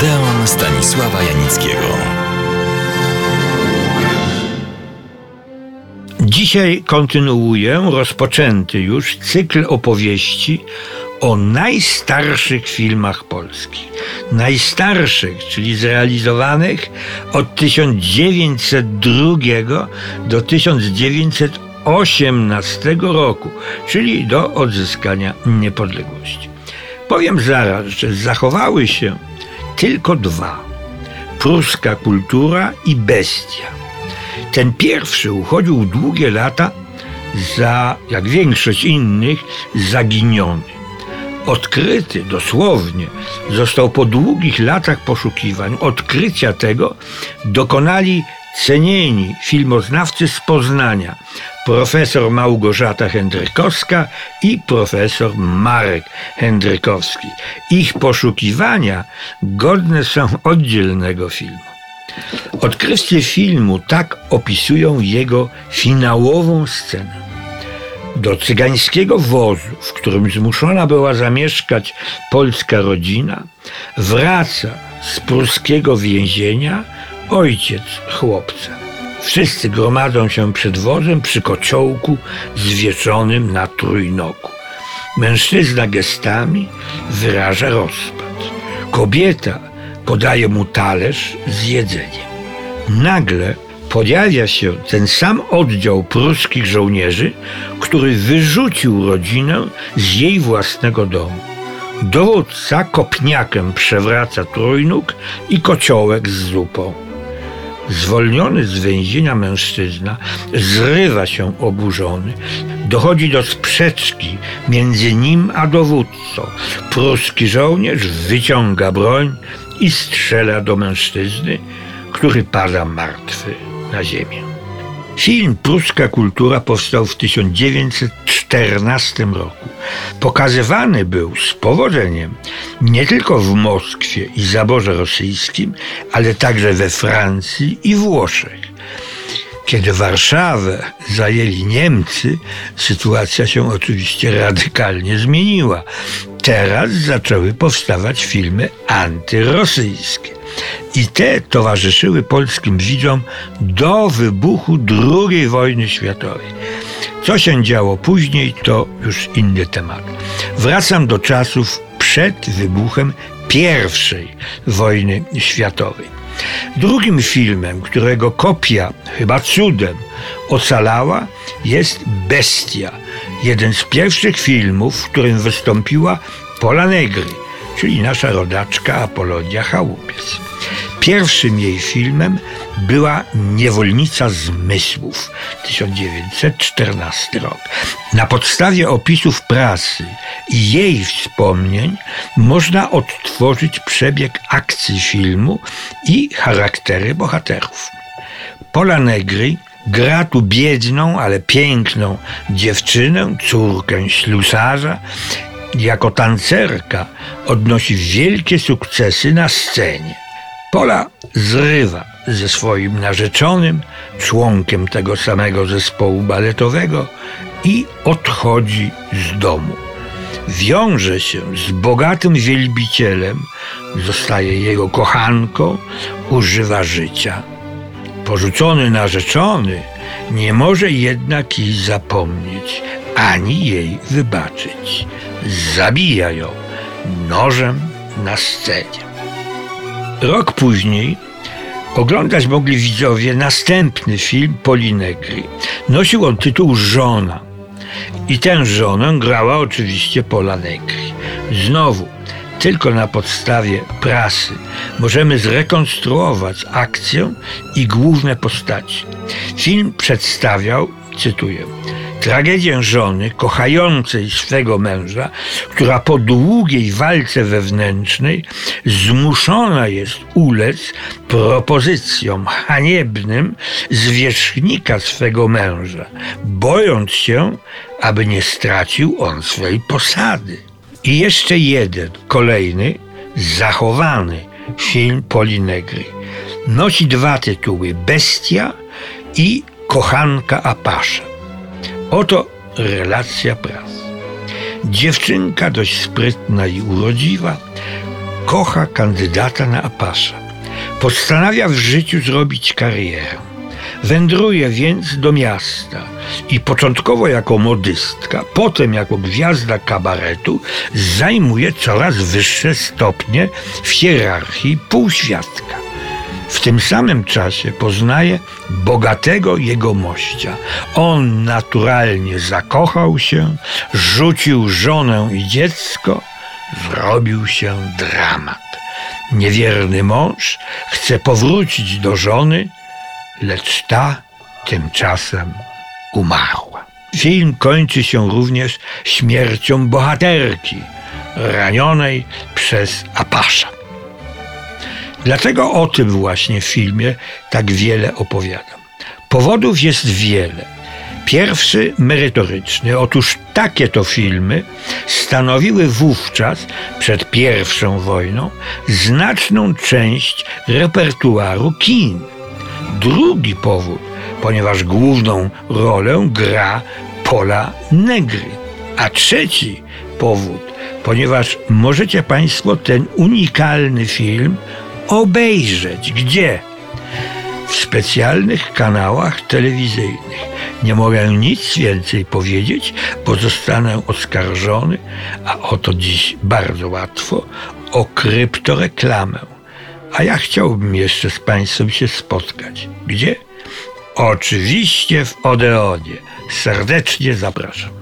Odeon Stanisława Janickiego. Dzisiaj kontynuuję rozpoczęty już cykl opowieści o najstarszych filmach polskich. Najstarszych, czyli zrealizowanych od 1902 do 1918 roku, czyli do odzyskania niepodległości. Powiem zaraz, że zachowały się tylko dwa: pruska kultura i bestia. Ten pierwszy uchodził długie lata za, jak większość innych, zaginiony. Odkryty dosłownie został po długich latach poszukiwań. Odkrycia tego dokonali cenieni filmoznawcy z Poznania, profesor Małgorzata Hendrykowska i profesor Marek Hendrykowski. Ich poszukiwania godne są oddzielnego filmu. Odkrywcy filmu tak opisują jego finałową scenę. Do cygańskiego wozu, w którym zmuszona była zamieszkać polska rodzina, wraca z pruskiego więzienia ojciec chłopca. Wszyscy gromadzą się przed wozem przy kociołku zwieczonym na trójnoku. Mężczyzna gestami wyraża rozpad. Kobieta podaje mu talerz z jedzeniem. Nagle pojawia się ten sam oddział pruskich żołnierzy, który wyrzucił rodzinę z jej własnego domu. Dowódca kopniakiem przewraca trójnóg i kociołek z zupą. Zwolniony z więzienia mężczyzna zrywa się oburzony. Dochodzi do sprzeczki między nim a dowódcą. Pruski żołnierz wyciąga broń i strzela do mężczyzny, który pada martwy na ziemię. Film Pruska Kultura powstał w 1914 roku. Pokazywany był z powodzeniem nie tylko w Moskwie i zaborze rosyjskim, ale także we Francji i Włoszech. Kiedy Warszawę zajęli Niemcy, sytuacja się oczywiście radykalnie zmieniła. Teraz zaczęły powstawać filmy antyrosyjskie. I te towarzyszyły polskim widzom do wybuchu II wojny światowej. Co się działo później, to już inny temat. Wracam do czasów przed wybuchem I wojny światowej. Drugim filmem, którego kopia chyba cudem ocalała, jest Bestia. Jeden z pierwszych filmów, w którym wystąpiła Pola Negri, czyli nasza rodaczka Apolonia Chałupiec. Pierwszym jej filmem była Niewolnica Zmysłów 1914 rok. Na podstawie opisów prasy i jej wspomnień można odtworzyć przebieg akcji filmu i charaktery bohaterów. Pola Negri gra tu biedną, ale piękną dziewczynę, córkę ślusarza. Jako tancerka odnosi wielkie sukcesy na scenie. Pola zrywa ze swoim narzeczonym, członkiem tego samego zespołu baletowego i odchodzi z domu. Wiąże się z bogatym wielbicielem, zostaje jego kochanką, używa życia. Porzucony narzeczony nie może jednak jej zapomnieć, ani jej wybaczyć. Zabija ją nożem na scenie. Rok później oglądać mogli widzowie następny film Polinegri. Nosił on tytuł Żona. I tę żonę grała oczywiście Pola Negri. Znowu, tylko na podstawie prasy możemy zrekonstruować akcję i główne postaci. Film przedstawiał, cytuję, Tragedię żony kochającej swego męża, która po długiej walce wewnętrznej zmuszona jest ulec propozycjom haniebnym zwierzchnika swego męża, bojąc się, aby nie stracił on swej posady. I jeszcze jeden, kolejny, zachowany film Polinegry. Nosi dwa tytuły: Bestia i Kochanka Apasza. Oto relacja prasy. Dziewczynka dość sprytna i urodziwa kocha kandydata na Apasza. Postanawia w życiu zrobić karierę. Wędruje więc do miasta i początkowo jako modystka, potem jako gwiazda kabaretu zajmuje coraz wyższe stopnie w hierarchii półświadka. W tym samym czasie poznaje bogatego jegomościa. On naturalnie zakochał się, rzucił żonę i dziecko, zrobił się dramat. Niewierny mąż chce powrócić do żony, lecz ta tymczasem umarła. Film kończy się również śmiercią bohaterki, ranionej przez Apasza. Dlaczego o tym właśnie w filmie tak wiele opowiadam? Powodów jest wiele. Pierwszy merytoryczny. Otóż takie to filmy stanowiły wówczas, przed pierwszą wojną, znaczną część repertuaru kin. Drugi powód, ponieważ główną rolę gra Pola Negry. A trzeci powód, ponieważ możecie Państwo ten unikalny film obejrzeć. Gdzie? W specjalnych kanałach telewizyjnych. Nie mogę nic więcej powiedzieć, bo zostanę oskarżony, a oto dziś bardzo łatwo, o kryptoreklamę. A ja chciałbym jeszcze z Państwem się spotkać. Gdzie? Oczywiście w Odeonie. Serdecznie zapraszam.